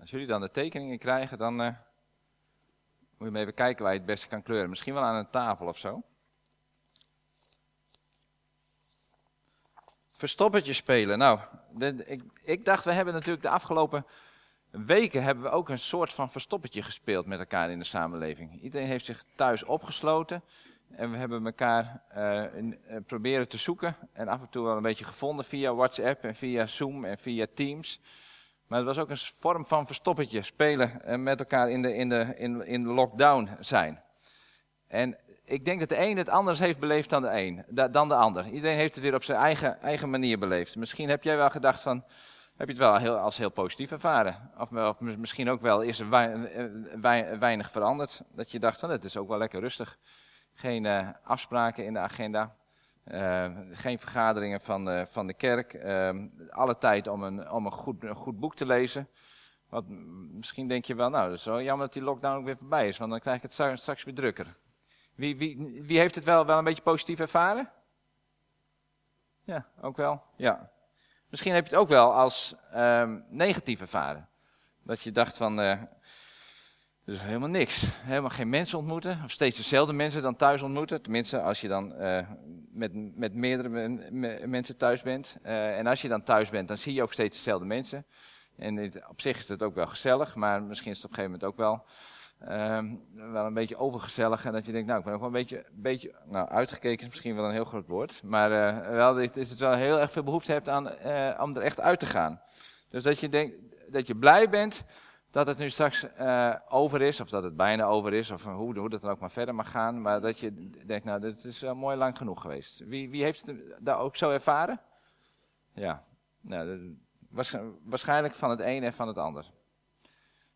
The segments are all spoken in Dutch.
Als jullie dan de tekeningen krijgen, dan uh, moet je even kijken waar je het beste kan kleuren. Misschien wel aan een tafel of zo. Verstoppertje spelen. Nou, ik, ik, dacht, we hebben natuurlijk de afgelopen weken hebben we ook een soort van verstoppertje gespeeld met elkaar in de samenleving. Iedereen heeft zich thuis opgesloten. En we hebben elkaar in, uh, proberen te zoeken. En af en toe wel een beetje gevonden via WhatsApp en via Zoom en via Teams. Maar het was ook een vorm van verstoppertje. Spelen en met elkaar in de, in, de, in, in lockdown zijn. En ik denk dat de een het anders heeft beleefd dan de een, dan de ander. Iedereen heeft het weer op zijn eigen, eigen manier beleefd. Misschien heb jij wel gedacht van, heb je het wel heel, als heel positief ervaren. Of, of misschien ook wel is er weinig veranderd. Dat je dacht van, het is ook wel lekker rustig. Geen uh, afspraken in de agenda. Uh, geen vergaderingen van, uh, van de kerk. Uh, alle tijd om een, om een, goed, een goed boek te lezen. Wat, misschien denk je wel, nou, het is wel jammer dat die lockdown ook weer voorbij is, want dan krijg ik het straks weer drukker. Wie, wie, wie heeft het wel, wel een beetje positief ervaren? Ja, ook wel. Ja. Misschien heb je het ook wel als um, negatief ervaren. Dat je dacht van, uh, dus helemaal niks. Helemaal geen mensen ontmoeten. Of steeds dezelfde mensen dan thuis ontmoeten. Tenminste, als je dan uh, met, met meerdere mensen thuis bent. Uh, en als je dan thuis bent, dan zie je ook steeds dezelfde mensen. En op zich is het ook wel gezellig, maar misschien is het op een gegeven moment ook wel, uh, wel een beetje overgezellig. En dat je denkt, nou, ik ben ook wel een beetje, beetje nou, uitgekeken is misschien wel een heel groot woord. Maar uh, wel dat het wel heel erg veel behoefte hebt aan, om er echt uit te gaan. Dus dat je denkt, dat je blij bent dat het nu straks uh, over is, of dat het bijna over is, of hoe, hoe dat dan ook maar verder mag gaan. Maar dat je denkt, nou, dit is uh, mooi lang genoeg geweest. Wie, wie heeft het daar ook zo ervaren? Ja, nou, waarschijnlijk van het een en van het ander.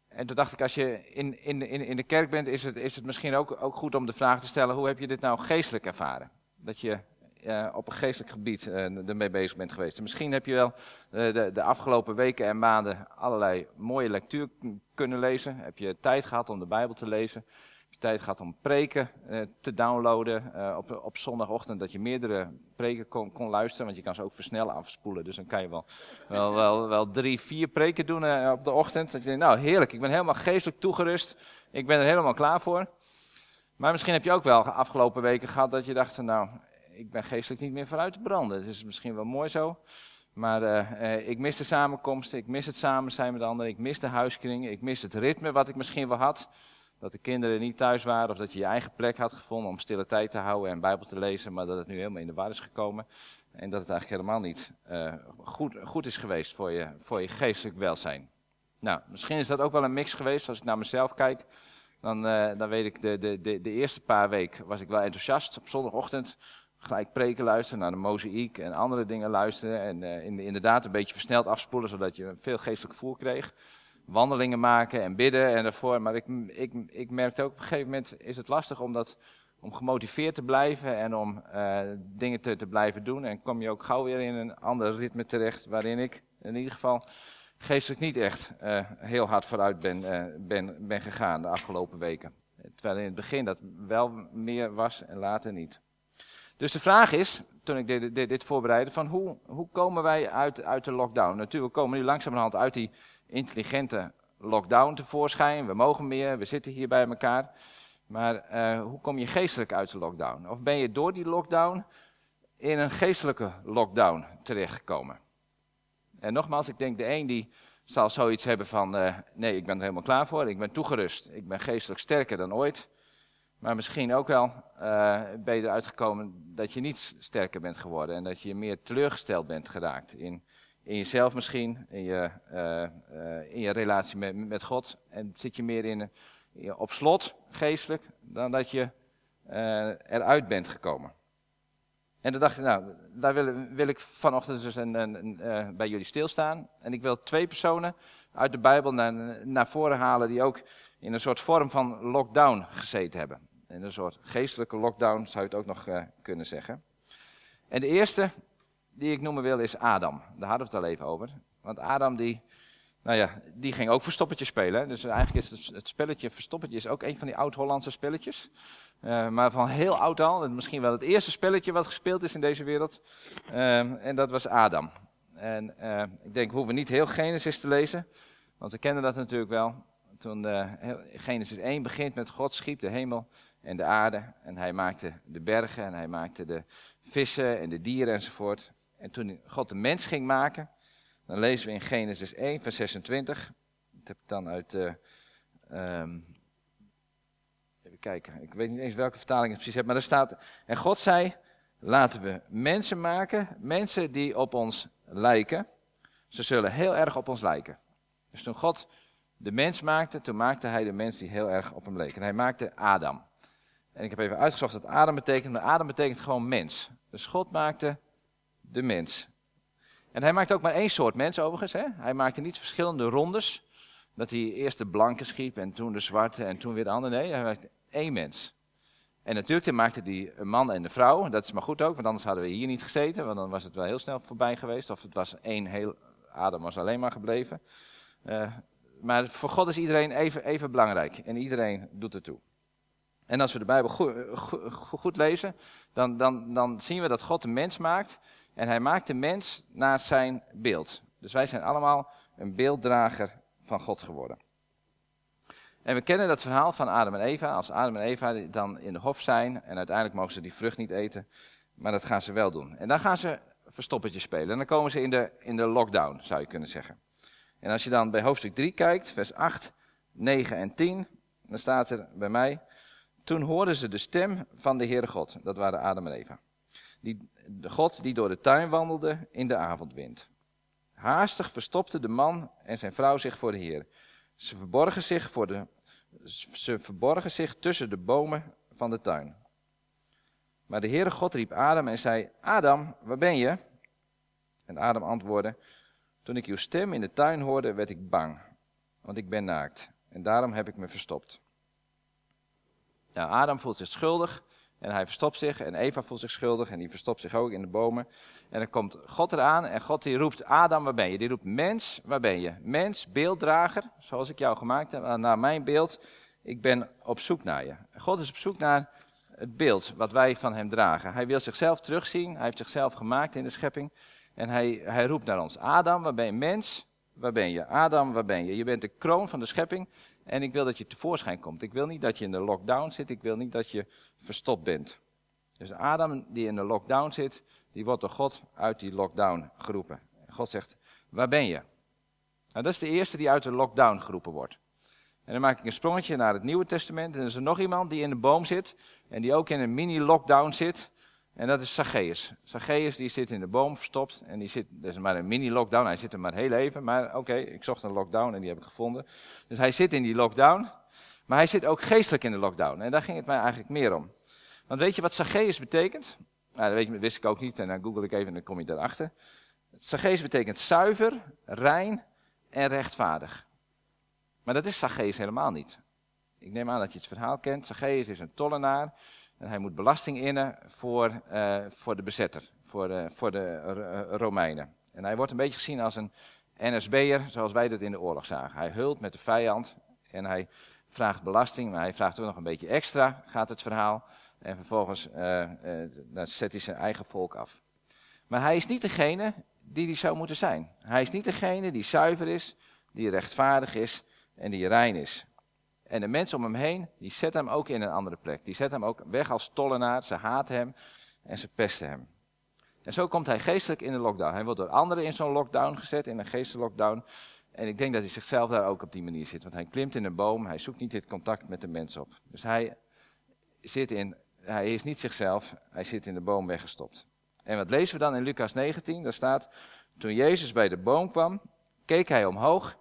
En toen dacht ik, als je in, in, in, in de kerk bent, is het, is het misschien ook, ook goed om de vraag te stellen, hoe heb je dit nou geestelijk ervaren? Dat je uh, op een geestelijk gebied uh, ermee bezig bent geweest. En misschien heb je wel uh, de, de, afgelopen weken en maanden allerlei mooie lectuur kunnen lezen. Heb je tijd gehad om de Bijbel te lezen. Heb je tijd gehad om preken te downloaden op, op zondagochtend. Dat je meerdere preken kon, kon, luisteren, want je kan ze ook versnellen afspoelen. Dus dan kan je wel, wel, wel, wel drie, vier preken doen op de ochtend. Dat je denkt, nou heerlijk, ik ben helemaal geestelijk toegerust. Ik ben er helemaal klaar voor. Maar misschien heb je ook wel afgelopen weken gehad dat je dacht, nou, ik ben geestelijk niet meer vooruit te branden. Het is misschien wel mooi zo. Maar uh, ik mis de samenkomsten, ik mis het samen zijn met anderen, ik mis de huiskring, ik mis het ritme wat ik misschien wel had. Dat de kinderen niet thuis waren of dat je je eigen plek had gevonden om stille tijd te houden en Bijbel te lezen, maar dat het nu helemaal in de war is gekomen. En dat het eigenlijk helemaal niet uh, goed, goed is geweest voor je, voor je geestelijk welzijn. Nou, misschien is dat ook wel een mix geweest als ik naar mezelf kijk. Dan, dan weet ik, de, de, de, de eerste paar weken was ik wel enthousiast. Op zondagochtend gelijk preken luisteren, naar de mozaïek en andere dingen luisteren. En uh, inderdaad een beetje versneld afspoelen, zodat je veel geestelijk gevoel kreeg. Wandelingen maken en bidden en daarvoor. Maar ik, ik, ik merkte ook op een gegeven moment is het lastig om, dat, om gemotiveerd te blijven en om uh, dingen te, te blijven doen. En kom je ook gauw weer in een ander ritme terecht, waarin ik in ieder geval geestelijk niet echt uh, heel hard vooruit ben, ben, ben gegaan de afgelopen weken. Terwijl in het begin dat wel meer was en later niet. Dus de vraag is, toen ik dit, dit, dit voorbereidde, van hoe, hoe komen wij uit, uit de lockdown? Natuurlijk, we komen nu langzamerhand uit die intelligente lockdown tevoorschijn. We mogen meer, we zitten hier bij elkaar. Maar uh, hoe kom je geestelijk uit de lockdown? Of ben je door die lockdown in een geestelijke lockdown terechtgekomen? En nogmaals, ik denk de een die zal zoiets hebben van, uh, nee, ik ben er helemaal klaar voor, ik ben toegerust, ik ben geestelijk sterker dan ooit. Maar misschien ook wel uh, ben je eruit gekomen dat je niet sterker bent geworden en dat je meer teleurgesteld bent geraakt in, in jezelf misschien, in je, uh, uh, in je relatie met, met God. En zit je meer in, op slot, geestelijk, dan dat je eruit bent gekomen. En dan dacht ik, nou, daar wil, wil ik vanochtend dus een, een, een, bij jullie stilstaan. En ik wil twee personen uit de Bijbel naar, naar voren halen die ook in een soort vorm van lockdown gezeten hebben in een soort geestelijke lockdown, zou je het ook nog uh, kunnen zeggen. En de eerste die ik noemen wil is Adam. Daar hadden we het al even over. Want Adam die, nou ja, die ging ook verstoppertje spelen. Dus eigenlijk is het, het spelletje verstoppertje is ook een van die oud-Hollandse spelletjes. Uh, maar van heel oud al. Misschien wel het eerste spelletje wat gespeeld is in deze wereld. Uh, en dat was Adam. En ik denk, we hoeven niet heel Genesis te lezen. Want we kennen dat natuurlijk wel. Toen Genesis 1 begint met God schiep de hemel en de aarde. En hij maakte de bergen en hij maakte de vissen en de dieren enzovoort. En toen God de mens ging maken, dan lezen we in Genesis 1, vers 26. Dat heb ik dan uit. Uh, even kijken, ik weet niet eens welke vertaling het precies heb, maar er staat. En God zei: Laten we mensen maken, mensen die op ons lijken. Ze zullen heel erg op ons lijken. Dus toen God de mens maakte, toen maakte hij de mens die heel erg op hem leek. En hij maakte Adam. En ik heb even uitgezocht wat Adam betekent, maar Adam betekent gewoon mens. Dus God maakte de mens. En hij maakte ook maar één soort mens overigens. Hè? Hij maakte niet verschillende rondes. Dat hij eerst de blanke schiep en toen de zwarte en toen weer de andere. Nee, hij maakte één mens. En natuurlijk maakte hij een man en een vrouw. Dat is maar goed ook, want anders hadden we hier niet gezeten. Want dan was het wel heel snel voorbij geweest. Of het was één heel... Adam was alleen maar gebleven. Uh, maar voor God is iedereen even, even belangrijk. En iedereen doet er toe. En als we de Bijbel goed, goed, lezen, dan, dan, dan zien we dat God de mens maakt. En hij maakt de mens naar zijn beeld. Dus wij zijn allemaal een beelddrager van God geworden. En we kennen dat verhaal van Adam en Eva. Als Adam en Eva dan in de hof zijn en uiteindelijk mogen ze die vrucht niet eten. Maar dat gaan ze wel doen. En dan gaan ze verstoppertje spelen. En dan komen ze in de, in de lockdown, zou je kunnen zeggen. En als je dan bij hoofdstuk 3 kijkt, vers 8, 9 en 10, dan staat er bij mij, toen hoorden ze de stem van de Heere God, dat waren Adam en Eva. Die, de God die door de tuin wandelde in de avondwind. Haastig verstopte de man en zijn vrouw zich voor de Heer. Ze verborgen zich, voor de, ze verborgen zich tussen de bomen van de tuin. Maar de Heere God riep Adam en zei, Adam, waar ben je? En Adam antwoordde, toen ik uw stem in de tuin hoorde, werd ik bang, want ik ben naakt. En daarom heb ik me verstopt. Nou, Adam voelt zich schuldig en hij verstopt zich. En Eva voelt zich schuldig en die verstopt zich ook in de bomen. En dan komt God eraan en God die roept, Adam, waar ben je? Die roept, mens, waar ben je? Mens, beelddrager, zoals ik jou gemaakt heb, naar mijn beeld. Ik ben op zoek naar je. God is op zoek naar het beeld wat wij van hem dragen. Hij wil zichzelf terugzien, hij heeft zichzelf gemaakt in de schepping. En hij, hij roept naar ons, Adam, waar ben je? Mens, waar ben je? Adam, waar ben je? Je bent de kroon van de schepping en ik wil dat je tevoorschijn komt. Ik wil niet dat je in de lockdown zit, ik wil niet dat je verstopt bent. Dus Adam die in de lockdown zit, die wordt door God uit die lockdown geroepen. God zegt, waar ben je? Nou, dat is de eerste die uit de lockdown geroepen wordt. En dan maak ik een sprongetje naar het Nieuwe Testament. En er is er nog iemand die in de boom zit en die ook in een mini-lockdown zit. En dat is Zacchaeus. Zacchaeus die zit in de boom verstopt en die zit, dat is maar een mini-lockdown, hij zit er maar heel even. Maar oké, ik zocht een lockdown en die heb ik gevonden. Dus hij zit in die lockdown, maar hij zit ook geestelijk in de lockdown. En daar ging het mij eigenlijk meer om. Want weet je wat Zacchaeus betekent? Nou, dat weet je, wist ik ook niet en dan google ik even en dan kom je daarachter. Zacchaeus betekent zuiver, rein en rechtvaardig. Maar dat is Zacchaeus helemaal niet. Ik neem aan dat je het verhaal kent. Zacchaeus is een tollenaar. En hij moet belasting innen voor, uh, voor de bezetter, voor, uh, voor de uh, Romeinen. En hij wordt een beetje gezien als een NSB'er, zoals wij dat in de oorlog zagen. Hij hult met de vijand en hij vraagt belasting, maar hij vraagt ook nog een beetje extra, gaat het verhaal. En vervolgens zet hij zijn eigen volk af. Maar hij is niet degene die die zou moeten zijn. Hij is niet degene die zuiver is, die rechtvaardig is en die rein is. En de mensen om hem heen, die zetten hem ook in een andere plek. Die zetten hem ook weg als tollenaar. Ze haten hem en ze pesten hem. En zo komt hij geestelijk in de lockdown. Hij wordt door anderen in zo'n lockdown gezet, in een geestelijke lockdown. En ik denk dat hij zichzelf daar ook op die manier zit. Want hij klimt in een boom, hij zoekt niet dit contact met de mens op. Dus hij, zit in, hij is niet zichzelf, hij zit in de boom weggestopt. En wat lezen we dan in Lucas 19? Daar staat, toen Jezus bij de boom kwam, keek hij omhoog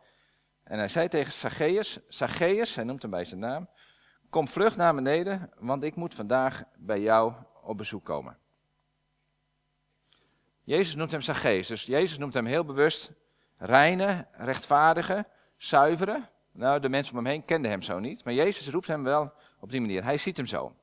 en hij zei tegen Zacchaeus, Zacchaeus, hij noemt hem bij zijn naam, kom vlug naar beneden, want ik moet vandaag bij jou op bezoek komen. Jezus noemt hem Zacchaeus, dus Jezus noemt hem heel bewust reine, rechtvaardige, zuivere. Nou, de mensen om hem heen kenden hem zo niet, maar Jezus roept hem wel op die manier. Hij ziet hem zo.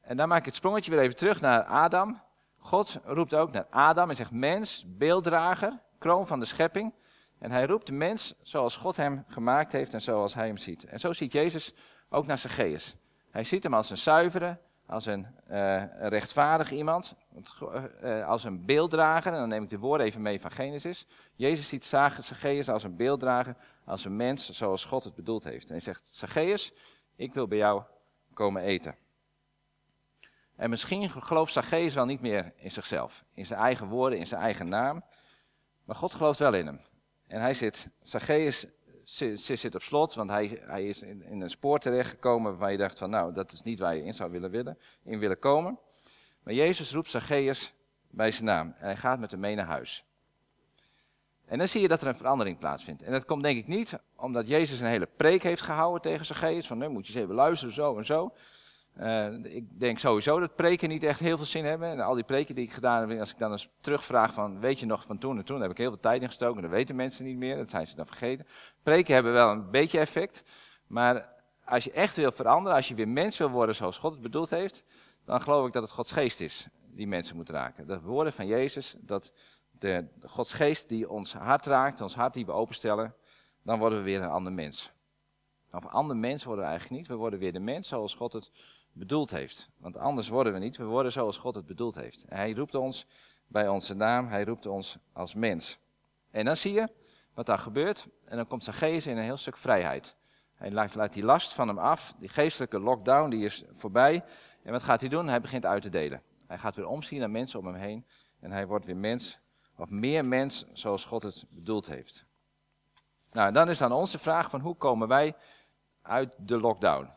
En dan maak ik het sprongetje weer even terug naar Adam. God roept ook naar Adam en zegt mens, beelddrager, kroon van de schepping. En hij roept de mens zoals God hem gemaakt heeft en zoals hij hem ziet. En zo ziet Jezus ook naar Zacchaeus. Hij ziet hem als een zuivere, als een, uh, rechtvaardig iemand, uh, als een beelddrager. En dan neem ik de woorden even mee van Genesis. Jezus ziet Zacchaeus als een beelddrager, als een mens zoals God het bedoeld heeft. En hij zegt, Zacchaeus, ik wil bij jou komen eten. En misschien gelooft Zacchaeus wel niet meer in zichzelf, in zijn eigen woorden, in zijn eigen naam. Maar God gelooft wel in hem. En hij zit, Zacchaeus zit, op slot, want hij, hij is in, in, een spoor terechtgekomen waarvan je dacht van nou, dat is niet waar je in zou willen, willen, in willen komen. Maar Jezus roept Zacchaeus bij zijn naam en hij gaat met hem mee naar huis. En dan zie je dat er een verandering plaatsvindt. En dat komt denk ik niet omdat Jezus een hele preek heeft gehouden tegen Zacchaeus, van nu moet je eens even luisteren, zo en zo. Uh, ik denk sowieso dat preken niet echt heel veel zin hebben. En al die preken die ik gedaan heb, als ik dan eens terugvraag van, weet je nog van toen en toen, heb ik heel veel tijd in gestoken. Dat weten mensen niet meer, dat zijn ze dan vergeten. Preken hebben wel een beetje effect. Maar als je echt wil veranderen, als je weer mens wil worden zoals God het bedoeld heeft, dan geloof ik dat het Gods geest is die mensen moet raken. Dat woorden van Jezus, dat de Gods geest die ons hart raakt, ons hart die we openstellen, dan worden we weer een ander mens. Of een ander mens worden we eigenlijk niet, we worden weer de mens zoals God het bedoeld heeft. Want anders worden we niet, we worden zoals God het bedoeld heeft. Hij roept ons bij onze naam, hij roept ons als mens. En dan zie je wat daar gebeurt en dan komt zijn geest in een heel stuk vrijheid. Hij laat, laat die last van hem af, die geestelijke lockdown die is voorbij. En wat gaat hij doen? Hij begint uit te delen. Hij gaat weer omzien naar mensen om hem heen en hij wordt weer mens, of meer mens zoals God het bedoeld heeft. Nou, dan is dan onze vraag van hoe komen wij uit de lockdown?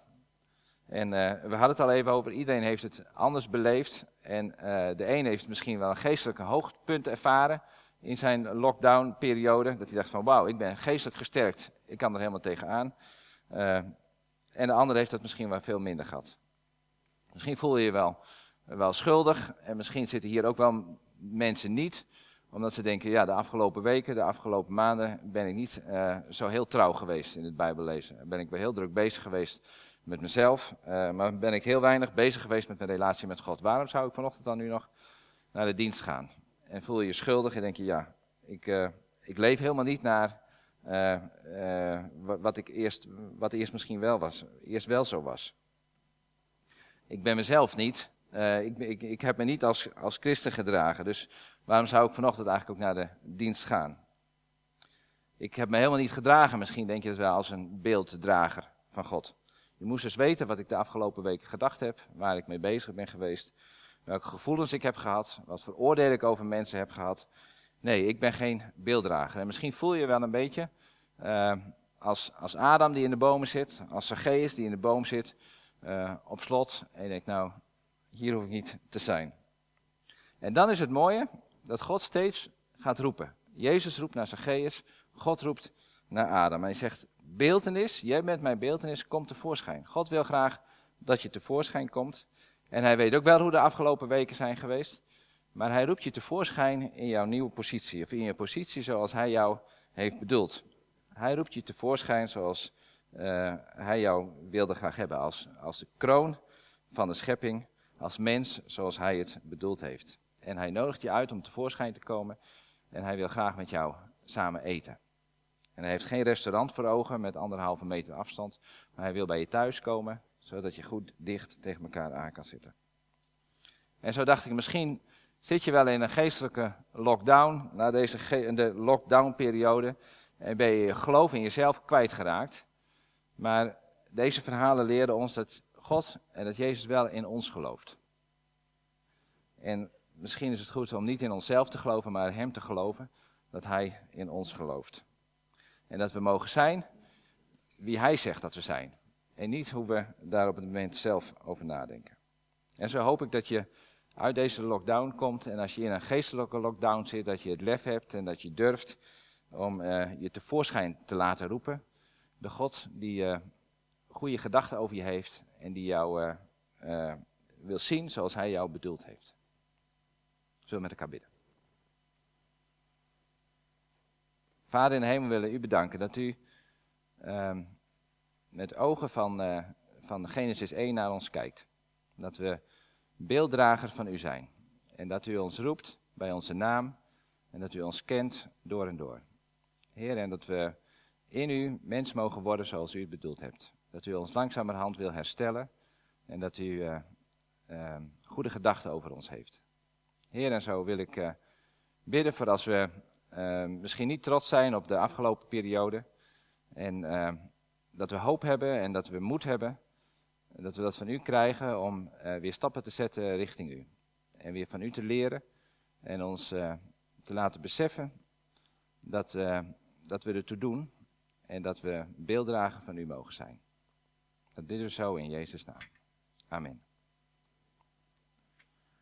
En uh, we hadden het al even over, iedereen heeft het anders beleefd. En uh, de een heeft misschien wel een geestelijke hoogtepunt ervaren in zijn lockdown-periode. Dat hij dacht van wauw, ik ben geestelijk gesterkt, ik kan er helemaal tegenaan. Uh, en de ander heeft dat misschien wel veel minder gehad. Misschien voel je je wel, wel schuldig en misschien zitten hier ook wel mensen niet omdat ze denken, ja, de afgelopen weken, de afgelopen maanden ben ik niet uh, zo heel trouw geweest in het Bijbellezen. Ben ik wel heel druk bezig geweest met mezelf, uh, maar ben ik heel weinig bezig geweest met mijn relatie met God. Waarom zou ik vanochtend dan nu nog naar de dienst gaan? En voel je je schuldig en denk je, ja, ik, uh, ik leef helemaal niet naar wat, ik eerst, wat eerst misschien wel was, eerst wel zo was. Ik ben mezelf niet, ik, ik, ik heb me niet als, als christen gedragen, dus Waarom zou ik vanochtend eigenlijk ook naar de dienst gaan? Ik heb me helemaal niet gedragen, misschien denk je het wel, als een beelddrager van God. Je moest dus weten wat ik de afgelopen weken gedacht heb, waar ik mee bezig ben geweest, welke gevoelens ik heb gehad, wat voor oordelen ik over mensen heb gehad. Nee, ik ben geen beelddrager. En misschien voel je wel een beetje uh, als, als Adam die in de bomen zit, als Zacchaeus die in de boom zit, uh, op slot. En je denkt, nou, hier hoef ik niet te zijn. En dan is het mooie, dat God steeds gaat roepen. Jezus roept naar Zacchaeus, God roept naar Adam. Hij zegt, beeltenis, jij bent mijn beeltenis, kom tevoorschijn. God wil graag dat je tevoorschijn komt. En hij weet ook wel hoe de afgelopen weken zijn geweest. Maar hij roept je tevoorschijn in jouw nieuwe positie. Of in je positie zoals hij jou heeft bedoeld. Hij roept je tevoorschijn zoals uh, hij jou wilde graag hebben. Als, als de kroon van de schepping. Als mens zoals hij het bedoeld heeft. En hij nodigt je uit om tevoorschijn te komen. En hij wil graag met jou samen eten. En hij heeft geen restaurant voor ogen met anderhalve meter afstand. Maar hij wil bij je thuis komen, zodat je goed dicht tegen elkaar aan kan zitten. En zo dacht ik, misschien zit je wel in een geestelijke lockdown, na deze de lockdown-periode, en ben je je geloof in jezelf kwijtgeraakt. Maar deze verhalen leren ons dat God en dat Jezus wel in ons gelooft. En misschien is het goed om niet in onszelf te geloven, maar Hem te geloven, dat Hij in ons gelooft. En dat we mogen zijn wie Hij zegt dat we zijn. En niet hoe we daar op het moment zelf over nadenken. En zo hoop ik dat je uit deze lockdown komt en als je in een geestelijke lockdown zit, dat je het lef hebt en dat je durft om uh, je tevoorschijn te laten roepen. De God die uh, goede gedachten over je heeft en die jou uh, wil zien zoals Hij jou bedoeld heeft. Zullen met elkaar bidden. Vader in de hemel willen u bedanken dat u uh, met ogen van, uh, van Genesis 1 naar ons kijkt. Dat we beelddrager van u zijn. En dat u ons roept bij onze naam. En dat u ons kent door en door. Heer, en dat we in u mens mogen worden zoals u het bedoeld hebt. Dat u ons langzamerhand wil herstellen. En dat u uh, ehm, goede gedachten over ons heeft. Heer, en zo wil ik uh, bidden voor als we ehm, misschien niet trots zijn op de afgelopen periode. En ehm, dat we hoop hebben en dat we moed hebben. Dat we dat van u krijgen om weer stappen te zetten richting u. En weer van u te leren en ons te laten beseffen dat, dat we ertoe doen en dat we beelddragen van u mogen zijn. Dat bidden we zo in Jezus' naam. Amen.